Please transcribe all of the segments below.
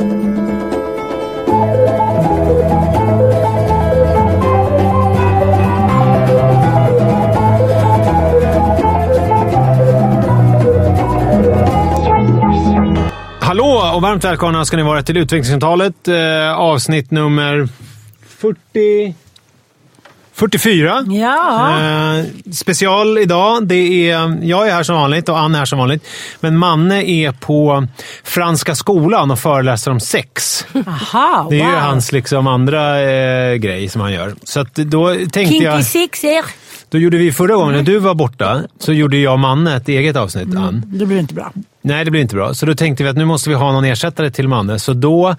Hallå och varmt välkomna ska ni vara till Utvecklingssamtalet. Eh, avsnitt nummer 40... 44. Ja. Eh, special idag. Det är, jag är här som vanligt och Ann är här som vanligt. Men Manne är på Franska skolan och föreläser om sex. Aha, Det är wow. ju hans liksom andra eh, grej som han gör. Så då tänkte Kinky jag... sixer. Då gjorde vi förra gången när du var borta, så gjorde jag och Manne ett eget avsnitt, Ann. Det blir inte bra. Nej, det blir inte bra. Så då tänkte vi att nu måste vi ha någon ersättare till Manne. Så då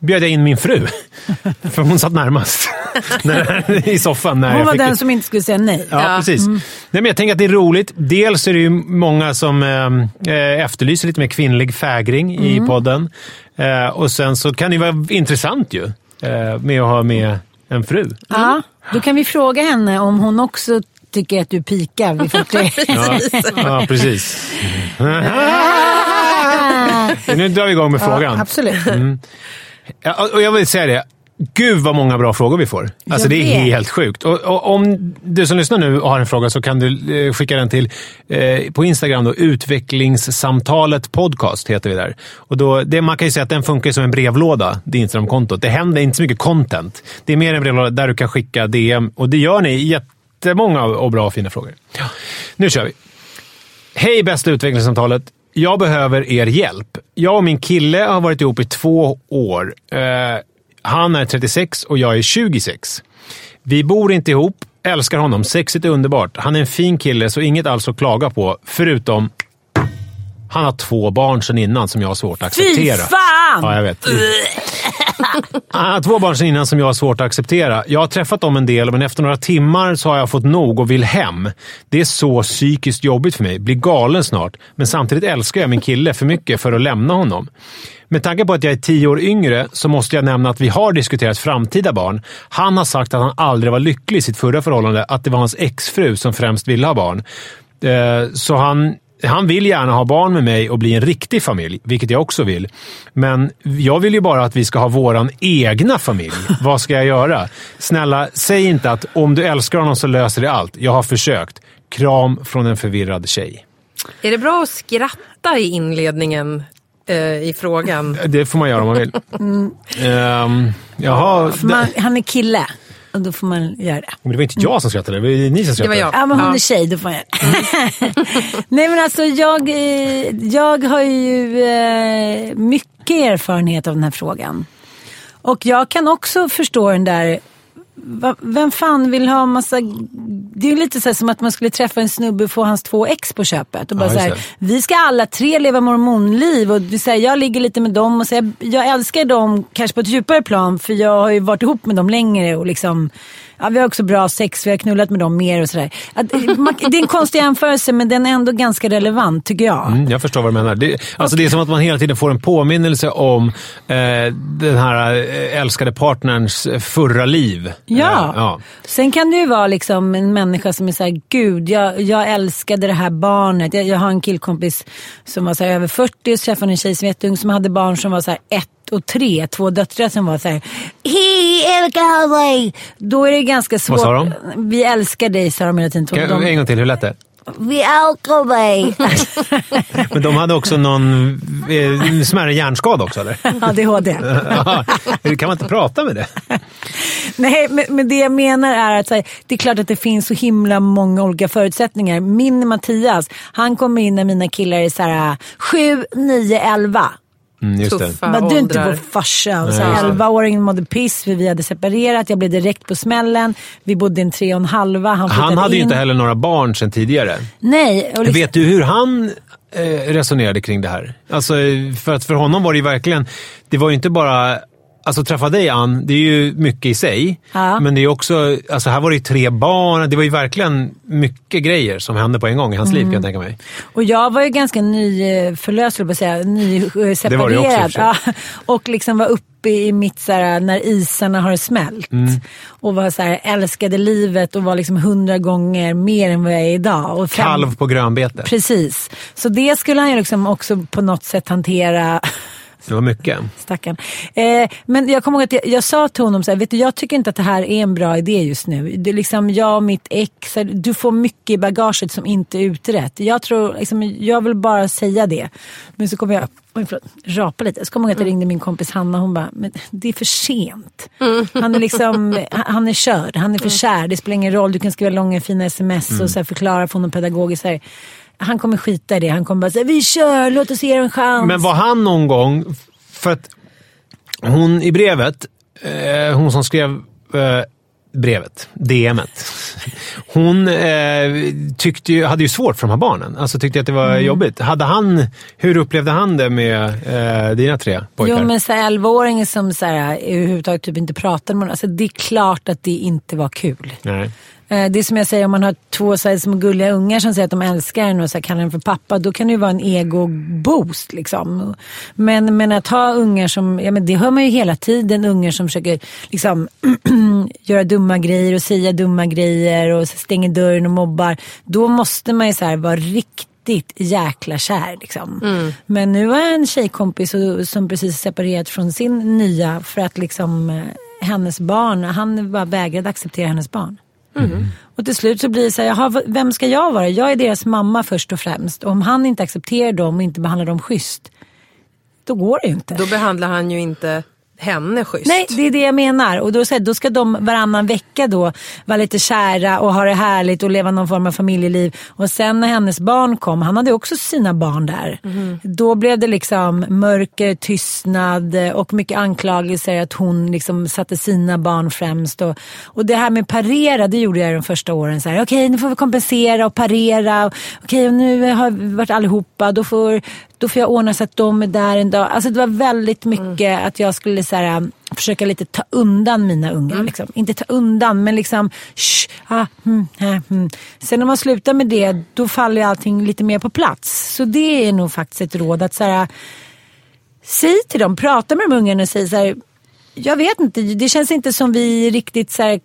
bjöd jag in min fru. För hon satt närmast när, i soffan. När Hon jag var fick den det. som inte skulle säga nej. Ja, precis. Nej, men jag tänker att det är roligt. Dels är det ju många som eh, eh, efterlyser lite mer kvinnlig fägring i podden. Eh, och sen så kan det vara intressant ju eh, med att ha med en fru. Ja, då kan vi fråga henne om hon också tycker att du pikar vid 40. Ja, precis. nu drar vi igång med frågan. Ja, absolut. Ja, och jag vill säga det. Gud vad många bra frågor vi får. Alltså Det är helt sjukt. Och, och om du som lyssnar nu har en fråga så kan du eh, skicka den till eh, på Instagram. Då, utvecklingssamtalet podcast heter vi där. Och då, det, man kan ju säga att den funkar som en brevlåda, det Instagram-kontot. Det händer inte så mycket content. Det är mer en brevlåda där du kan skicka DM. Och det gör ni jättemånga och bra och fina frågor. Ja. Nu kör vi. Hej bästa utvecklingssamtalet. Jag behöver er hjälp. Jag och min kille har varit ihop i två år. Eh, han är 36 och jag är 26. Vi bor inte ihop. Älskar honom. Sexet är underbart. Han är en fin kille, så inget alls att klaga på. Förutom... Han har två barn sedan innan som jag har svårt att Fy acceptera. fan! Ja, jag vet. Han har två barn sedan innan som jag har svårt att acceptera. Jag har träffat dem en del, men efter några timmar så har jag fått nog och vill hem. Det är så psykiskt jobbigt för mig. Blir galen snart. Men samtidigt älskar jag min kille för mycket för att lämna honom. Med tanke på att jag är tio år yngre så måste jag nämna att vi har diskuterat framtida barn. Han har sagt att han aldrig var lycklig i sitt förra förhållande, att det var hans exfru som främst ville ha barn. Eh, Så han han vill gärna ha barn med mig och bli en riktig familj, vilket jag också vill. Men jag vill ju bara att vi ska ha våran egna familj. Vad ska jag göra? Snälla, säg inte att om du älskar honom så löser det allt. Jag har försökt. Kram från en förvirrad tjej. Är det bra att skratta i inledningen eh, i frågan? Det får man göra om man vill. Mm. Ehm, jaha, man, han är kille. Och då får man göra det. men det var inte jag som skrattade, det var ni som Det skrattade. var jag. Ja, men hon Ja. är tjej, då får man göra det. Nej, men alltså jag, eh, jag har ju eh, mycket erfarenhet av den här frågan. Och jag kan också förstå den där Va, vem fan vill ha massa... Det är lite så som att man skulle träffa en snubbe och få hans två ex på köpet. Och bara Ja, så här, vi ska alla tre leva mormonliv och så här, jag ligger lite med dem och så här, jag älskar dem kanske på ett djupare plan för jag har ju varit ihop med dem längre och liksom... Ja, vi har också bra sex, vi har knullat med dem mer och sådär. Att, eh, Det är en konstig jämförelse men den är ändå ganska relevant tycker jag. Mm, jag förstår vad du menar. Det, alltså det är som att man hela tiden får en påminnelse om eh, den här eh, älskade partnerns förra liv. Ja. Eh, ja. Sen kan det ju vara liksom en människa som är såhär, gud jag, jag älskade det här barnet. Jag, jag har en killkompis som var så över 40 och träffade en tjej som var jätteung som hade barn som var så ett och tre, två döttrar som var så här, He älskar mig. Då är det ganska svårt. sa de? Vi älskar dig sa de hela tiden. Kan, De, En gång till, hur lät det? vi älskar mig. Men de hade också någon eh, smärre hjärnskada också, eller? ADHD. Ja, kan man inte prata med det? Nej, men, men det jag menar är att här, det är klart att det finns så himla många olika förutsättningar. Min Mattias, han kommer in när mina killar är så här 7, 9, 11. Mm, tuffa Var du inte åldrar. vår farsa? Och så. 11-åringen mådde piss vi hade separerat. Jag blev direkt på smällen. Vi bodde i en tre och en halva. Han, Han hade ju in. inte heller några barn sedan tidigare. Nej. Liksom, Vet du hur han eh, resonerade kring det här? Alltså, för att för honom var det ju verkligen... Det var ju inte bara... Alltså träffa dig Ann, det är ju mycket i sig. Ja. Men det är också... Alltså här var det ju tre barn. Det var ju verkligen mycket grejer som hände på en gång i hans liv kan jag tänka mig. Och jag var ju ganska nyförlöst, jag på säga. Nyseparerad. Det var du också, ja, och liksom var uppe i mitt så här, när isarna har smält. Mm. Och var så här, älskade livet och var liksom hundra gånger mer än vad jag är idag. Och fem- Kalv på grönbete. Precis. Så det skulle han ju liksom också på något sätt hantera. Det var mycket. Stackarn. Eh, men jag kommer ihåg att jag, jag sa till honom så här, vet du, jag tycker inte att det här är en bra idé just nu. Det är liksom jag och mitt ex, du får mycket i bagaget som inte är utrett. Jag tror, liksom, jag vill bara säga det. Men så kommer jag, oj förlåt, rapa lite. Så kommer jag ihåg att jag ringde min kompis Hanna hon bara, men det är för sent. Han är liksom, han är körd, han är för kär. Det spelar ingen roll, du kan skriva långa fina sms och så här, förklara för honom pedagogiskt. Så här. Han kommer skita i det. Han kommer bara säga, vi kör, låt oss ge en chans. Men var han någon gång... För att hon i brevet, eh, hon som skrev eh, brevet, DMet. Hon eh, tyckte ju, hade ju svårt för de här barnen. Alltså tyckte att det var Mm. jobbigt. Hade han, hur upplevde han det med eh, dina tre pojkar? Jo men så här, 11-åringen som så här, överhuvudtaget typ inte pratade med honom. Alltså, det är klart att det inte var kul. Nej. Eh, Det är som jag säger, om man har två så här, små gulliga ungar som säger att de älskar en och så här, kallar den för pappa, då kan det ju vara en ego-boost. Liksom. Men, men att ha ungar som, ja men det hör man ju hela tiden, ungar som försöker liksom, göra dumma grejer och säga dumma grejer och stänger dörren och mobbar. Då måste man ju så här, vara riktigt jäkla kär. Liksom. Men nu har jag en tjejkompis som precis separerat från sin nya för att liksom, eh, hennes barn, han bara vägrade acceptera hennes barn. Och till slut så blir det så här, jaha, vem ska jag vara? Jag är deras mamma först och främst. Och om han inte accepterar dem och inte behandlar dem schysst, då går det ju inte. Då behandlar han ju inte henne schysst. Nej, det är det jag menar. Och då, så här, då ska de varannan vecka då vara lite kära och ha det härligt och leva någon form av familjeliv. Och sen när hennes barn kom, han hade också sina barn där. Då blev det liksom mörker, tystnad och mycket anklagelser att hon liksom satte sina barn främst. Och, och det här med parera, det gjorde jag de första åren. Okej, nu får vi kompensera och parera. Okej, och nu har vi varit allihopa. Då får, då får jag ordna så att de är där en dag. Alltså det var väldigt mycket att jag skulle så här, försöka lite ta undan mina ungar. Liksom. Inte ta undan, men liksom shh, ah, hmm, ah, hmm. Sen när man slutar med det, då faller allting lite mer på plats. Så det är nog faktiskt ett råd att så här, säg till dem, prata med de ungarna och säg så här, jag vet inte, det känns inte som vi riktigt så här,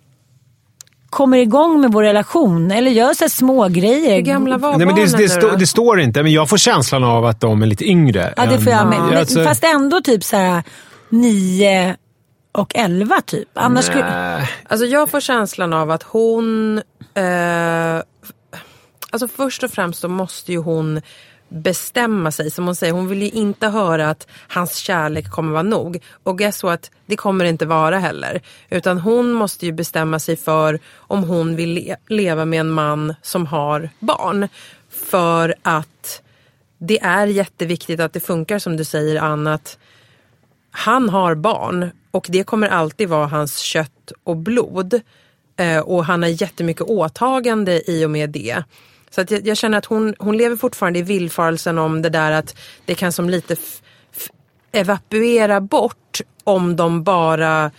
kommer igång med vår relation. Eller gör så här små grejer. Hur gamla var Nej, men det, det, stå, det står inte, men jag får känslan av att de är lite yngre. Ja, det får jag med. Men, Alltså, Fast ändå typ så här 9 och 11 typ. Annars skulle... nej. Alltså jag får känslan av att hon... Eh, alltså först och främst så måste ju hon bestämma sig. Som hon säger, hon vill ju inte höra att hans kärlek kommer vara nog. Och guess what, det kommer det inte vara heller. Utan hon måste ju bestämma sig för om hon vill le- leva med en man som har barn. För att det är jätteviktigt att det funkar som du säger Anna. Att han har barn och det kommer alltid vara hans kött och blod. Eh, och han har jättemycket åtagande i och med det. Så att jag, jag känner att hon, hon lever fortfarande i villfarelsen om det där att det kan som lite f- f- evakuera bort om de bara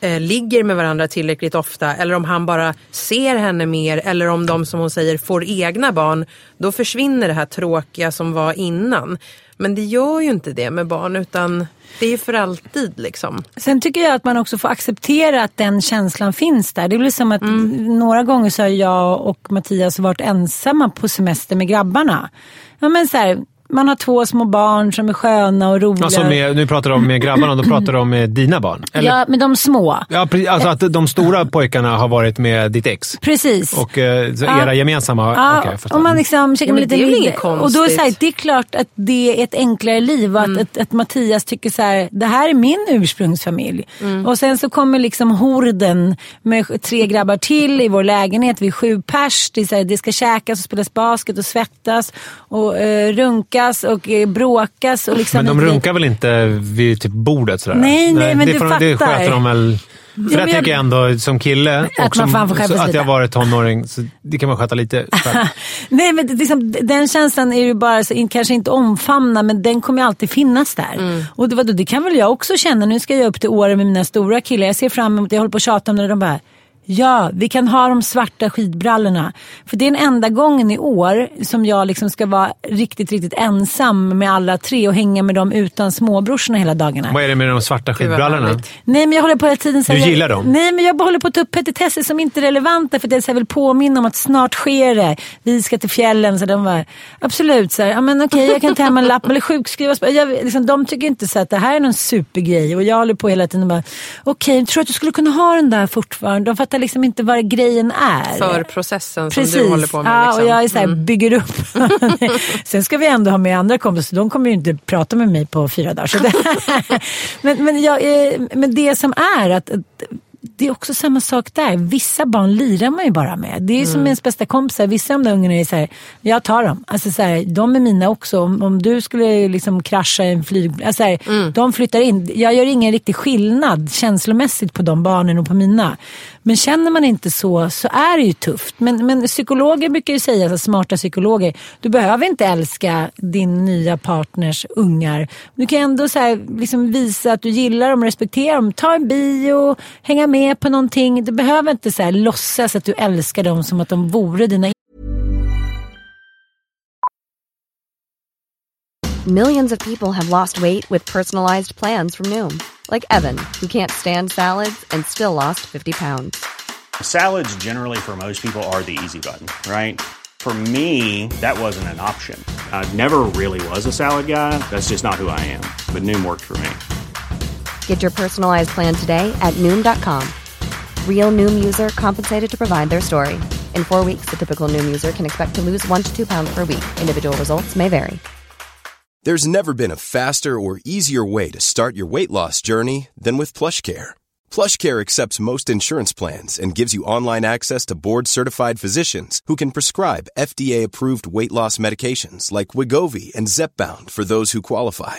eh, ligger med varandra tillräckligt ofta eller om han bara ser henne mer eller om de som hon säger får egna barn. Då försvinner det här tråkiga som var innan. Men det gör ju inte det med barn utan det är för alltid liksom. Sen tycker jag att man också får acceptera att den känslan finns där. Det blir som att Mm. några gånger så har jag och Mattias varit ensamma på semester med grabbarna. Ja, men så här, man har två små barn som är sköna och roliga. Alltså med, nu pratar de med grabbarna, då pratar de med dina barn? Eller? Ja, men de små. Ja, alltså att de stora pojkarna har varit med ditt ex? Precis. Och eh, så Ja. era gemensamma? Ja, förstår. om man liksom käkar Ja, med lite middag. Och då är det, så här, det är klart att det är ett enklare liv och att, att, att Mattias tycker så här, det här är min ursprungsfamilj. Och sen så kommer liksom horden med tre grabbar till i vår lägenhet. Vi är sju pers. Det, är så här, det ska käkas och spelas basket och svettas och eh, runkas runkas och eh, bråkas. Och liksom Men de runkar väl inte vid typ bordet sådär? Nej, nej, men det du får, Det fattar. sköter de väl. För men det jag- tänker jag ändå som kille Att som, att jag varit tonåring, så det kan man sköta lite. Nej, men det- liksom, den känslan är ju bara, så, kanske inte omfamna, men den kommer ju alltid finnas där. Mm. Och det, vadå, det kan väl jag också känna. Nu ska jag upp till Åre med mina stora killar. Jag ser fram emot, jag håller på att tjata om det. De bara, ja, vi kan ha de svarta skidbrallorna. För det är den enda gången i år som jag liksom ska vara riktigt, riktigt ensam med alla tre och hänga med dem utan småbrorsorna hela dagarna. Vad är det med de svarta skidbrallorna? Nej men jag håller på hela tiden så Du gillar dem? Nej men jag bara håller på att ta upp petitesser som inte är relevanta för att jag vill påminna om att snart sker det. Vi ska till fjällen. Så de bara, absolut, så här, ja, men okej jag kan ta hem en lapp eller sjukskrivas. Jag, liksom, de tycker inte så att det här är någon supergrej och jag håller på hela tiden och bara, okej, jag tror att du skulle kunna ha den där fortfarande. De fattar liksom inte vad grejen är. För processen som Precis. du håller på med. Ja, liksom. och jag är så här, bygger upp. Sen ska vi ändå ha med andra kompisar. De kommer ju inte prata med mig på fyra dagar. Men, men, jag, eh, men det som är att det är också samma sak där. Vissa barn lirar man ju bara med. Det är ju som ens bästa kompisar. Vissa av de där ungarna är så här, jag tar dem. Alltså så här, de är mina också. Om, om du skulle liksom krascha en flyg... Alltså så här, De flyttar in. Jag gör ingen riktig skillnad känslomässigt på de barnen och på mina. Men känner man inte så, så är det ju tufft. Men, men psykologer brukar ju säga, så smarta psykologer, du behöver inte älska din nya partners ungar. Du kan ändå så här, liksom visa att du gillar dem och respekterar dem. Ta en bio, hänga med på någonting. Du behöver inte så här, låtsas att du älskar dem som att de vore dina Millions of people have lost weight with personalized plans from Noom, like Evan, who can't stand salads and still lost 50 pounds. Salads, generally, for most people, are the easy button, right? For me, that wasn't an option. I never really was a salad guy. That's just not who I am. But Noom worked for me. Get your personalized plan today at Noom.com. Real Noom user compensated to provide their story. In four weeks, the typical Noom user can expect to lose one to two pounds per week. Individual results may vary. There's never been a faster or easier way to start your weight loss journey than with PlushCare. PlushCare accepts most insurance plans and gives you online access to board-certified physicians who can prescribe FDA-approved weight loss medications like Wigovi and Zepbound for those who qualify.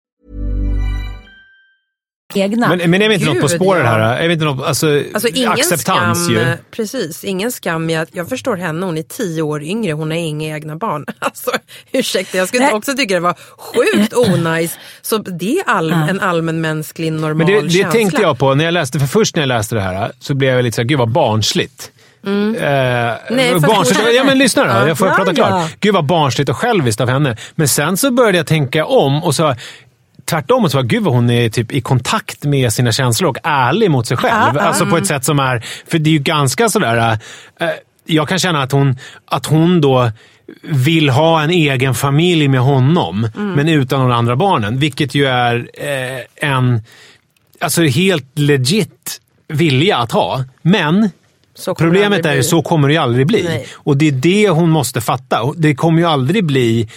Egna. Men, men är vi inte något på Gud, spåret ja. här? Är vi inte något, alltså, Alltså ingen acceptans skam, ju. precis, ingen skam i att, jag förstår henne, hon är tio år yngre, hon har inga egna barn. Alltså ursäkta, jag skulle Nej. också tycka det var sjukt onajs. Så det är all, en allmänmänsklig normal Men det, det känsla. tänkte jag på när jag läste, för först när jag läste det här så blev jag lite såhär, gud vad barnsligt. Eh, Nej, fast- barnsligt. Ja men lyssna då, jag får Ja, prata ja. klart. Gud vad barnsligt och själviskt av henne. Men sen så började jag tänka om och så Tvärtom, och så gud vad hon är typ i kontakt med sina känslor och ärlig mot sig själv. Alltså på ett sätt som är... För det är ju ganska sådär... Eh, jag kan känna att hon, att hon då vill ha en egen familj med honom, men utan de andra barnen. Vilket ju är eh, en alltså helt legit vilja att ha. Men problemet är ju så kommer det ju aldrig bli. Nej. Och det är det hon måste fatta. Det kommer ju aldrig bli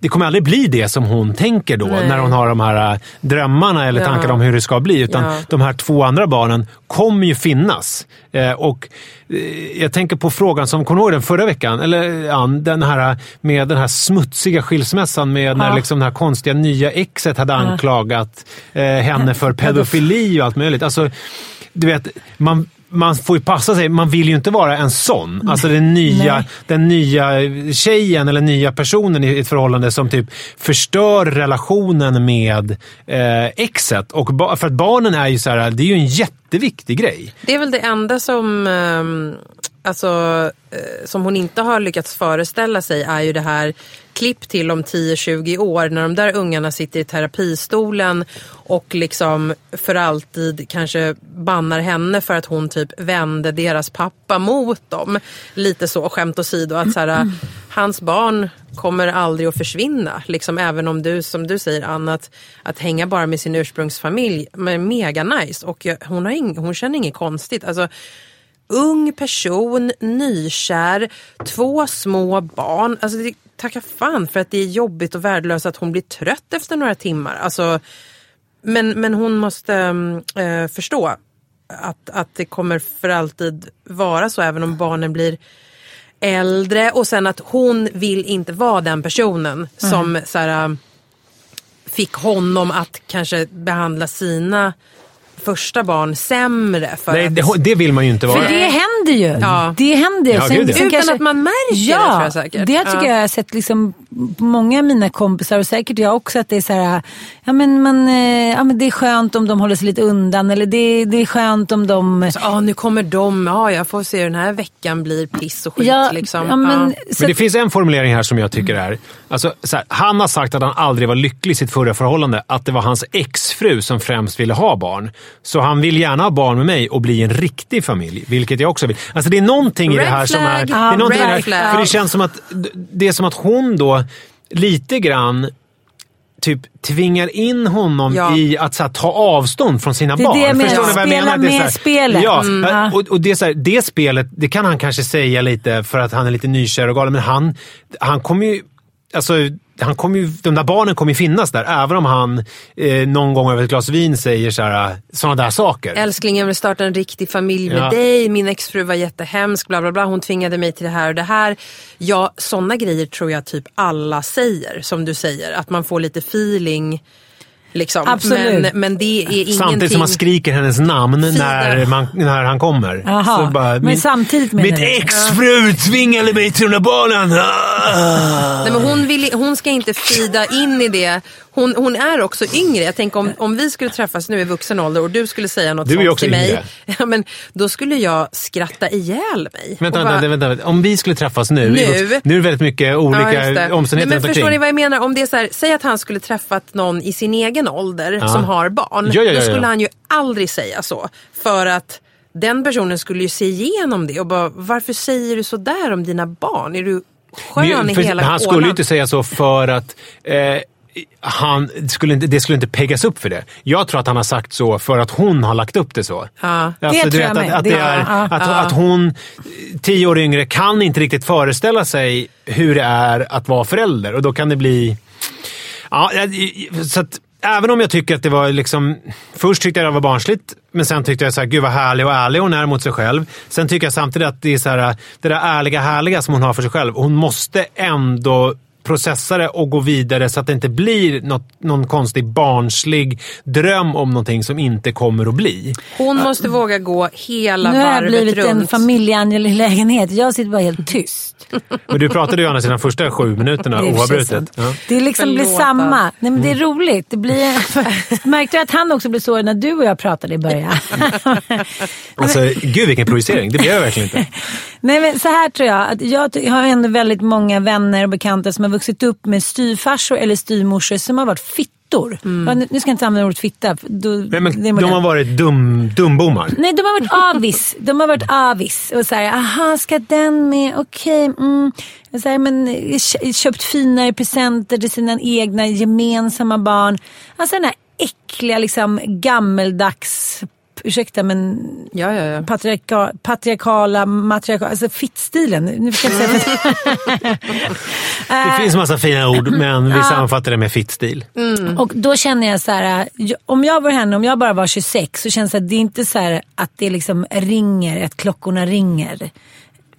det kommer aldrig bli det som hon tänker då Nej. när hon har de här äh, drömmarna eller Ja. tankarna om hur det ska bli. Utan Ja. de här två andra barnen kommer ju finnas. Eh, och eh, Jag tänker på frågan som, kommer du ihåg den förra veckan? Eller ja, den här med den här smutsiga skilsmässan med när Ja. liksom det här konstiga nya exet hade anklagat eh, henne för pedofili och allt möjligt. Alltså, du vet, man, man får ju passa sig. Man vill ju inte vara en sån. Alltså den nya, Nej. den nya tjejen eller nya personen i ett förhållande som typ förstör relationen med eh, exet. Och för att barnen är ju så här, det är ju en jätteviktig grej. Det är väl det enda som, ehm, alltså, eh, som hon inte har lyckats föreställa sig är ju det här klipp till om 10-20 år när de där ungarna sitter i terapistolen och liksom för alltid kanske bannar henne för att hon typ vände deras pappa mot dem. Lite så, skämt åsido. Att så här, hans barn kommer aldrig att försvinna. Liksom, även om du, som du säger Anna, att, att hänga bara med sin ursprungsfamilj, men mega nice. Och jag, hon, har ing, hon känner inget konstigt. Alltså, ung person, nykär, två små barn. Alltså det, tacka fan för att det är jobbigt och värdelöst att hon blir trött efter några timmar. Alltså, men, men hon måste äh, förstå att, att det kommer för alltid vara så även om barnen blir äldre och sen att hon vill inte vara den personen som så här, fick honom att kanske behandla sina första barn sämre. För Nej, att, det, det vill man ju inte vara. För det händer ju. Ja. Det händer. Ja, gud, ja. Utan att man märker det, ja, tror jag säkert. Det tycker Ja. jag har sett liksom, många av mina kompisar och säkert jag också. Att det är så här, ja men, man, eh, ja, men det är skönt om de håller sig lite undan. Eller det, det är skönt om de... Så, ah, nu kommer de, ja jag får se den här veckan blir piss och skit. Ja, liksom. ja, men, Ja. så Men det att- finns en formulering här som jag tycker är... Alltså, så här, han har sagt att han aldrig var lycklig i sitt förra förhållande. Att det var hans exfru som främst ville ha barn. Så han vill gärna ha barn med mig och bli en riktig familj. Vilket jag också vill. Alltså det är någonting i det Red här som är... flag. Det är någonting i det red här, flag. för det känns som att... Det är som att hon då lite grann typ tvingar in honom Ja. i att här, ta avstånd från sina Det är barn. det jag menar. Förstår ni vad jag Spela menar? Det är med spelet. Ja, Mm. Och, och det, är så här, det spelet det kan han kanske säga lite för att han är lite nykär och galen, men han, han kommer ju... Alltså, han kommer ju, de där barnen kommer ju finnas där, även om han eh, någon gång över ett glas vin säger sådana såna där saker. Älskling, jag vill starta en riktig familj med Ja. dig. Min exfru var jättehemsk, bla bla bla. Hon tvingade mig till det här och det här. Ja, sådana grejer tror jag typ alla säger, som du säger. Att man får lite feeling. Liksom. Absolut. Men, men det är ingenting... Samtidigt som man skriker hennes namn Fina. när, man, när han kommer. Jaha, men samtidigt menar Mitt du? exfru tvingade mig till de där barnen! Ah. Nej, men hon, vill, hon ska inte fida in i det. Hon, hon är också yngre. Jag tänker om, om vi skulle träffas nu i vuxen ålder och du skulle säga något Du är ju sånt också till mig. yngre. Ja, men då skulle jag skratta ihjäl mig. Vänta, bara- vänta, vänta. Om vi skulle träffas nu. Nu? Nu är det väldigt mycket Ja, olika det. omständigheter Nej, men Förstår ni vad jag menar? Om det är så här, säg att han skulle träffat någon i sin egen ålder Ja. som har barn. Ja, ja, då skulle han ju aldrig säga så. För att den personen skulle ju se igenom det och bara, varför säger du så där om dina barn? Är du skön Men i hela han skulle ju inte säga så för att eh, han skulle inte, det skulle inte peggas upp för det. Jag tror att han har sagt så för att hon har lagt upp det så. Ja. Alltså, Det du tror jag med. att, är, ja, att, ja. att hon, tio år yngre, kan inte riktigt föreställa sig hur det är att vara förälder. Och då kan det bli... Ja, så att, även om jag tycker att det var liksom... Först tyckte jag det var barnsligt, men sen tyckte jag så här, gud vad härlig och ärlig hon är mot sig själv. Sen tycker jag samtidigt att det är så här, det där ärliga, härliga som hon har för sig själv. Hon måste ändå processa det och gå vidare så att det inte blir något, någon konstig barnslig dröm om någonting som inte kommer att bli. Hon måste våga gå hela Nu har jag varvet blivit en runt. familjeangelägenhet. Jag sitter bara helt tyst. Men du pratade ju Anna sina första sju minuterna oavbrutet. Ja. Det liksom blir samma. Nej, men det är Mm. roligt. Det blir... Märkte du att han också blev sårad när du och jag pratade i början? Alltså, gud vilken projicering. Det blir jag verkligen inte. Nej men så här tror jag. Att jag har ändå väldigt många vänner och bekanta som har vuxit upp med styvfarsor eller styvmorsor som har varit fittor. Ja, nu ska jag inte använda ordet fitta. Då, Nej, men, de har varit dum, dumbommar. Nej, de har varit avis. De har varit avis. Och så här, aha, ska den med? Okej. mm. Och Så här, men eh, kö- köpt finare presenter till sina egna gemensamma barn. Alltså den här äckliga, liksom gammeldags, ursäkta men Ja, ja, ja. patriarka, patriarkala, matriarkala, alltså fittstilen. Nu ska jag säga Det finns massa fina ord, men vi sammanfattar det med fittstil. Och då känner jag så här, om jag var henne, om jag bara var 26 så känns det att det är inte så här att det liksom ringer, att klockorna ringer.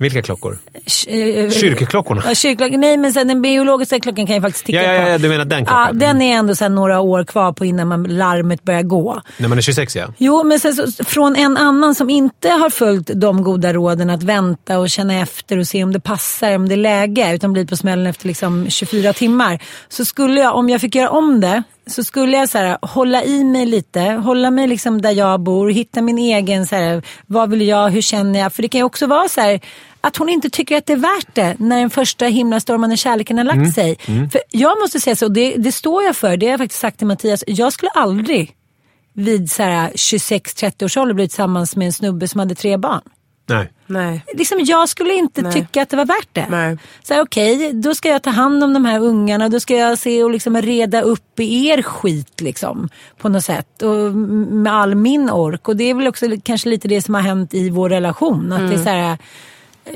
Vilka klockor? K- eh, Kyrkoklockorna? Ja, kyrkklockan. Nej, men sen den biologiska klockan kan ju faktiskt ticka Ja, ja, på. ja, du menar den Ja, klockan? den är ändå här några år kvar på innan man, larmet börjar gå. När man är 26 ja. Jo, men sen så, från en annan som inte har följt de goda råden att vänta och känna efter och se om det passar, om det är läge, utan blir på smällen efter liksom 24 timmar. Så skulle jag, om jag fick göra om det, så skulle jag så här, hålla i mig lite, hålla mig liksom där jag bor, hitta min egen, så här, vad vill jag, hur känner jag? För det kan ju också vara så här, att hon inte tycker att det är värt det när den första himlastormande kärleken har lagt sig. För jag måste säga så, det, det står jag för, det har jag faktiskt sagt till Mattias, jag skulle aldrig vid så här 26-30 års ålder blivit tillsammans med en snubbe som hade tre barn. Nej. Nej. Liksom, jag skulle inte Nej. tycka att det var värt det. Nej. Så här, okej, då ska jag ta hand om de här ungarna. Då ska jag se och liksom reda upp i er skit liksom, på något sätt. Och med all min ork. Och det är väl också kanske lite det som har hänt i vår relation. Att det är så här,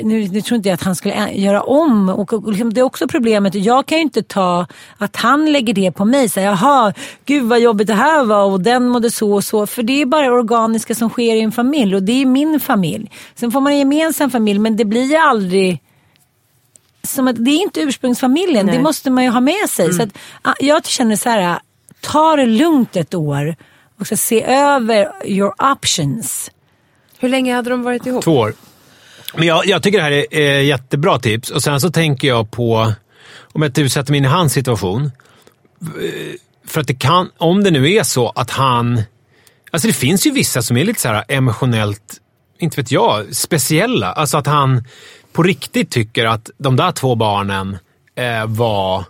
nu, nu tror inte jag att han skulle göra om. Och, och liksom, det är också problemet, jag kan ju inte ta att han lägger det på mig. Så här, Jaha, gud vad jobbigt det här var och den mådde så och så. För det är bara organiska som sker i en familj och det är min familj. Sen får man en gemensam familj men det blir ju aldrig som att, det är inte ursprungsfamiljen, det måste man ju ha med sig. Så att, jag känner så här, ta det lugnt ett år och så se över your options. Hur länge hade de varit ihop? Två år. Men jag, jag tycker det här är, är jättebra tips. Och sen så tänker jag på, om jag typ sätter mig in i hans situation. Eh, för att det kan, om det nu är så att han... Alltså det finns ju vissa som är lite så här emotionellt, inte vet jag, speciella. Alltså att han på riktigt tycker att de där två barnen eh, var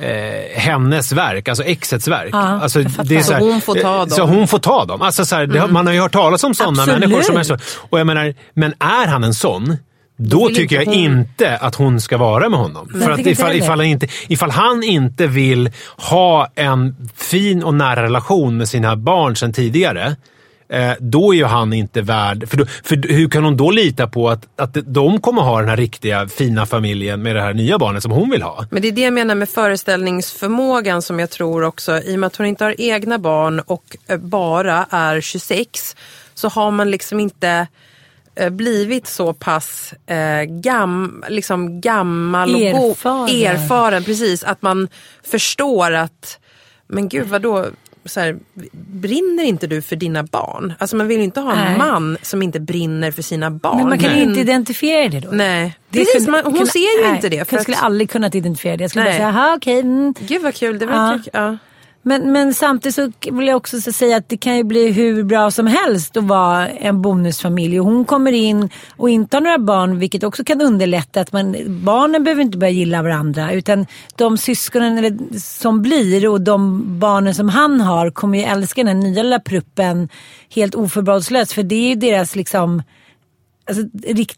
eh, hennes verk, alltså exets verk. Ja, alltså, det är så, här, Så hon får ta eh, dem. Så hon får ta dem. Alltså, så här, det, har- Man har ju hört talas om sådana Absolut. människor som är så. Och jag menar, men är han en sån, då tycker jag inte hon- inte att hon ska vara med honom. För jag att ifall, ifall, han inte, ifall han inte vill ha en fin och nära relation med sina barn sedan tidigare, eh, då är ju han inte värd... För, då, för hur kan hon då lita på att, att de kommer ha den här riktiga fina familjen med det här nya barnet som hon vill ha? Men det är det jag menar med föreställningsförmågan som jag tror också, i och med att hon inte har egna barn och eh, bara är 26, så har man liksom inte eh, blivit så pass eh, gam, liksom gammal och Erfaren. erfaren, precis, att man förstår att, men gud vadå, så här, brinner inte du för dina barn? Alltså man vill ju inte ha en Nej. man som inte brinner för sina barn. Men man kan Nej. inte identifiera det då. Nej, Det precis, kunde- man, hon kunde- ser ju nej, inte det. För Jag skulle att, aldrig kunnat identifiera det. Jag skulle Nej. bara säga, aha, okej. mm. Gud vad kul, det Ja. verkar... Ja. Men, men samtidigt så vill jag också säga att det kan ju bli hur bra som helst att vara en bonusfamilj. Och hon kommer in och inte har några barn vilket också kan underlätta att man, barnen behöver inte börja gilla varandra. Utan de syskonen som blir och de barnen som han har kommer ju älska den här nya lilla pruppen helt oförbehållslöst. För det är ju deras liksom Alltså,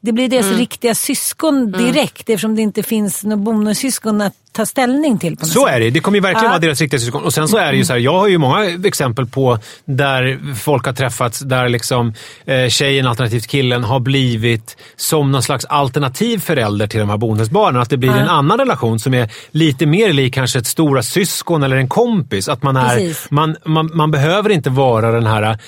det blir deras riktiga syskon direkt eftersom det inte finns några bonussyskon att ta ställning till. På något Så sätt. är det. Det kommer ju verkligen Ja. vara deras riktiga syskon. Och sen så är det ju så här, jag har ju många exempel på där folk har träffats där liksom eh, tjejen alternativt killen har blivit som någon slags alternativ förälder till de här bonusbarnen. Att det blir en annan relation som är lite mer lik kanske ett stora syskon eller en kompis. Att man, är, Precis. man, man, man behöver inte vara den här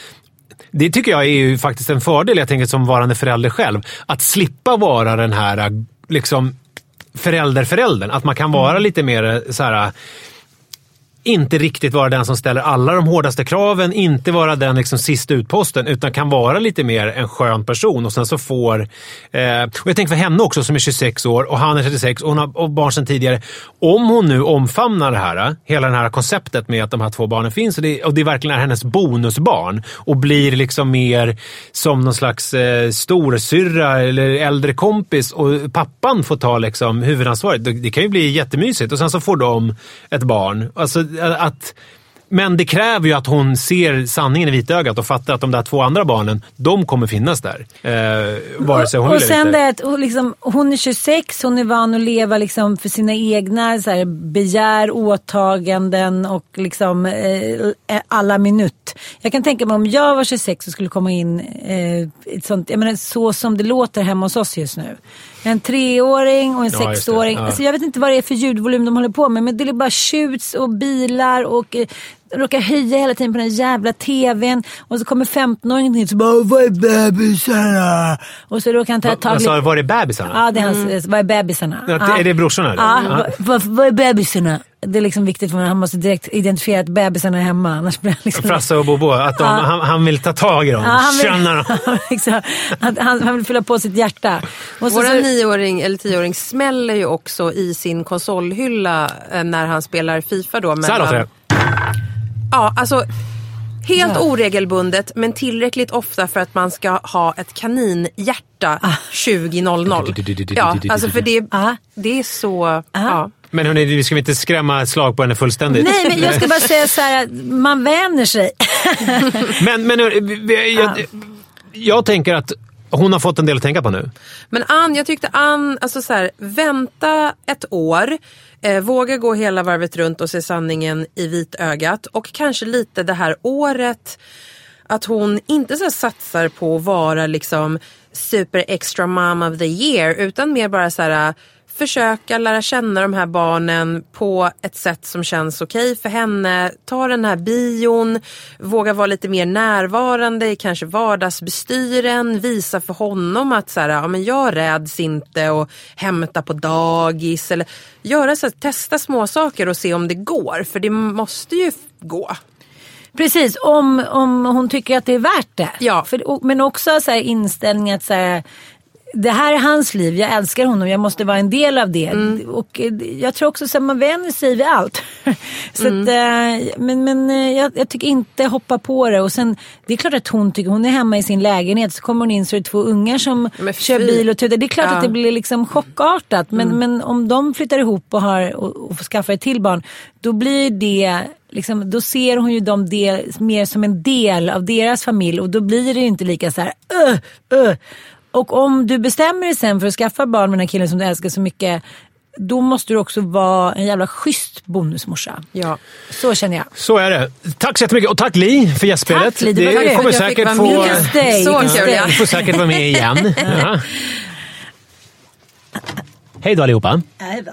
det tycker jag är ju faktiskt en fördel, jag tänker som varande förälder själv. Att slippa vara den här liksom, förälderföräldern. Att man kan vara lite mer så här inte riktigt vara den som ställer alla de hårdaste kraven, inte vara den liksom sista utposten, utan kan vara lite mer en skön person. Och sen så får... Eh, och jag tänker för henne också som är 26 år och han är 36 och hon har och barn sedan tidigare. Om hon nu omfamnar det här, hela det här konceptet med att de här två barnen finns och det, och det verkligen är hennes bonusbarn och blir liksom mer som någon slags eh, storasyrra eller äldre kompis och pappan får ta liksom huvudansvaret. Det, det kan ju bli jättemysigt och sen så får de ett barn. Alltså, att, men det kräver ju att hon ser sanningen i vitögat och fattar att de där två andra barnen, de kommer finnas där. Eh, vare sig hon och vill sen det att hon, liksom, hon är 26, hon är van att leva liksom för sina egna så här, begär, åtaganden och liksom eh, alla minut. Jag kan tänka mig om jag var 26 och skulle komma in eh, ett sånt, jag menar, så som det låter hemma hos oss just nu. En treåring och en Ja, sexåring. Ja. Alltså, jag vet inte vad det är för ljudvolym de håller på med men det är bara tjuts och bilar och eh, råkar höja hela tiden på den jävla tvn. Och så kommer 15-åringen hit och bara “Vad är bebisarna?” Och så råkar han ta tag Alltså, var är bebisarna? Ja, det är hans, vad är bebisarna? Ja, är det brorsorna? Ja, vad, vad är bebisarna? Det är liksom viktigt för honom. Han måste direkt identifiera att bebisarna är hemma. Annars blir han liksom... Frasse och Bobo, att de, Ja. han, han vill ta tag i dem, Ja, han, vill, känna dem. liksom, att han, han vill fylla på sitt hjärta. Och så, Vår så, nioåring eller tioåring smäller ju också i sin konsolhylla eh, när han spelar Fifa då. Så här låter det. Ja, alltså helt Ja. oregelbundet men tillräckligt ofta för att man ska ha ett kaninhjärta Ah. 20.00. Ja, alltså för det, Ah. det är så... Ja. Men hörni, vi ska inte skrämma slag på henne fullständigt. nej, men jag ska bara säga så här. att Man vänjer sig. Men, men hörni, vi- jag, jag tänker att hon har fått en del att tänka på nu. Men Ann, jag tyckte Ann, alltså så här, vänta ett år, Eh, våga gå hela varvet runt och se sanningen i vitögat och kanske lite det här året att hon inte så satsar på att vara liksom super extra mom of the year utan mer bara så här försöka lära känna de här barnen på ett sätt som känns okej okay för henne. Ta den här bion, våga vara lite mer närvarande i kanske vardagsbestyren, visa för honom att så här, ja, men jag räds inte och hämta på dagis. Eller göra så här, testa små saker och se om det går, för det måste ju gå. Precis, om, om hon tycker att det är värt det. Ja. För, men också så här, inställning att så här, det här är hans liv, jag älskar honom, jag måste vara en del av det. Mm. Och eh, jag tror också att man vänjer sig vid allt. så mm. att, eh, men men eh, jag, jag, tycker inte hoppa på det. Och sen, det är klart att hon tycker, hon är hemma i sin lägenhet så kommer hon in så är det två ungar som kör bil och tutar. Det är klart ja. att det blir liksom chockartat. Men, mm. men om de flyttar ihop och, har, och, och skaffar ett till barn, då blir det Liksom, då ser hon ju dem del, mer som en del av deras familj och då blir det inte lika så här, uh, uh. Och om du bestämmer dig sen för att skaffa barn med den här killen som du älskar så mycket då måste du också vara en jävla schysst bonusmorsa. Ja. Så känner jag. Så är det. Tack så jättemycket och tack Li för gästspelet. Tack Li, det, det kommer säkert få... Så kul ja. Du får säkert vara med igen. ja. Hej då allihopa. Hej då.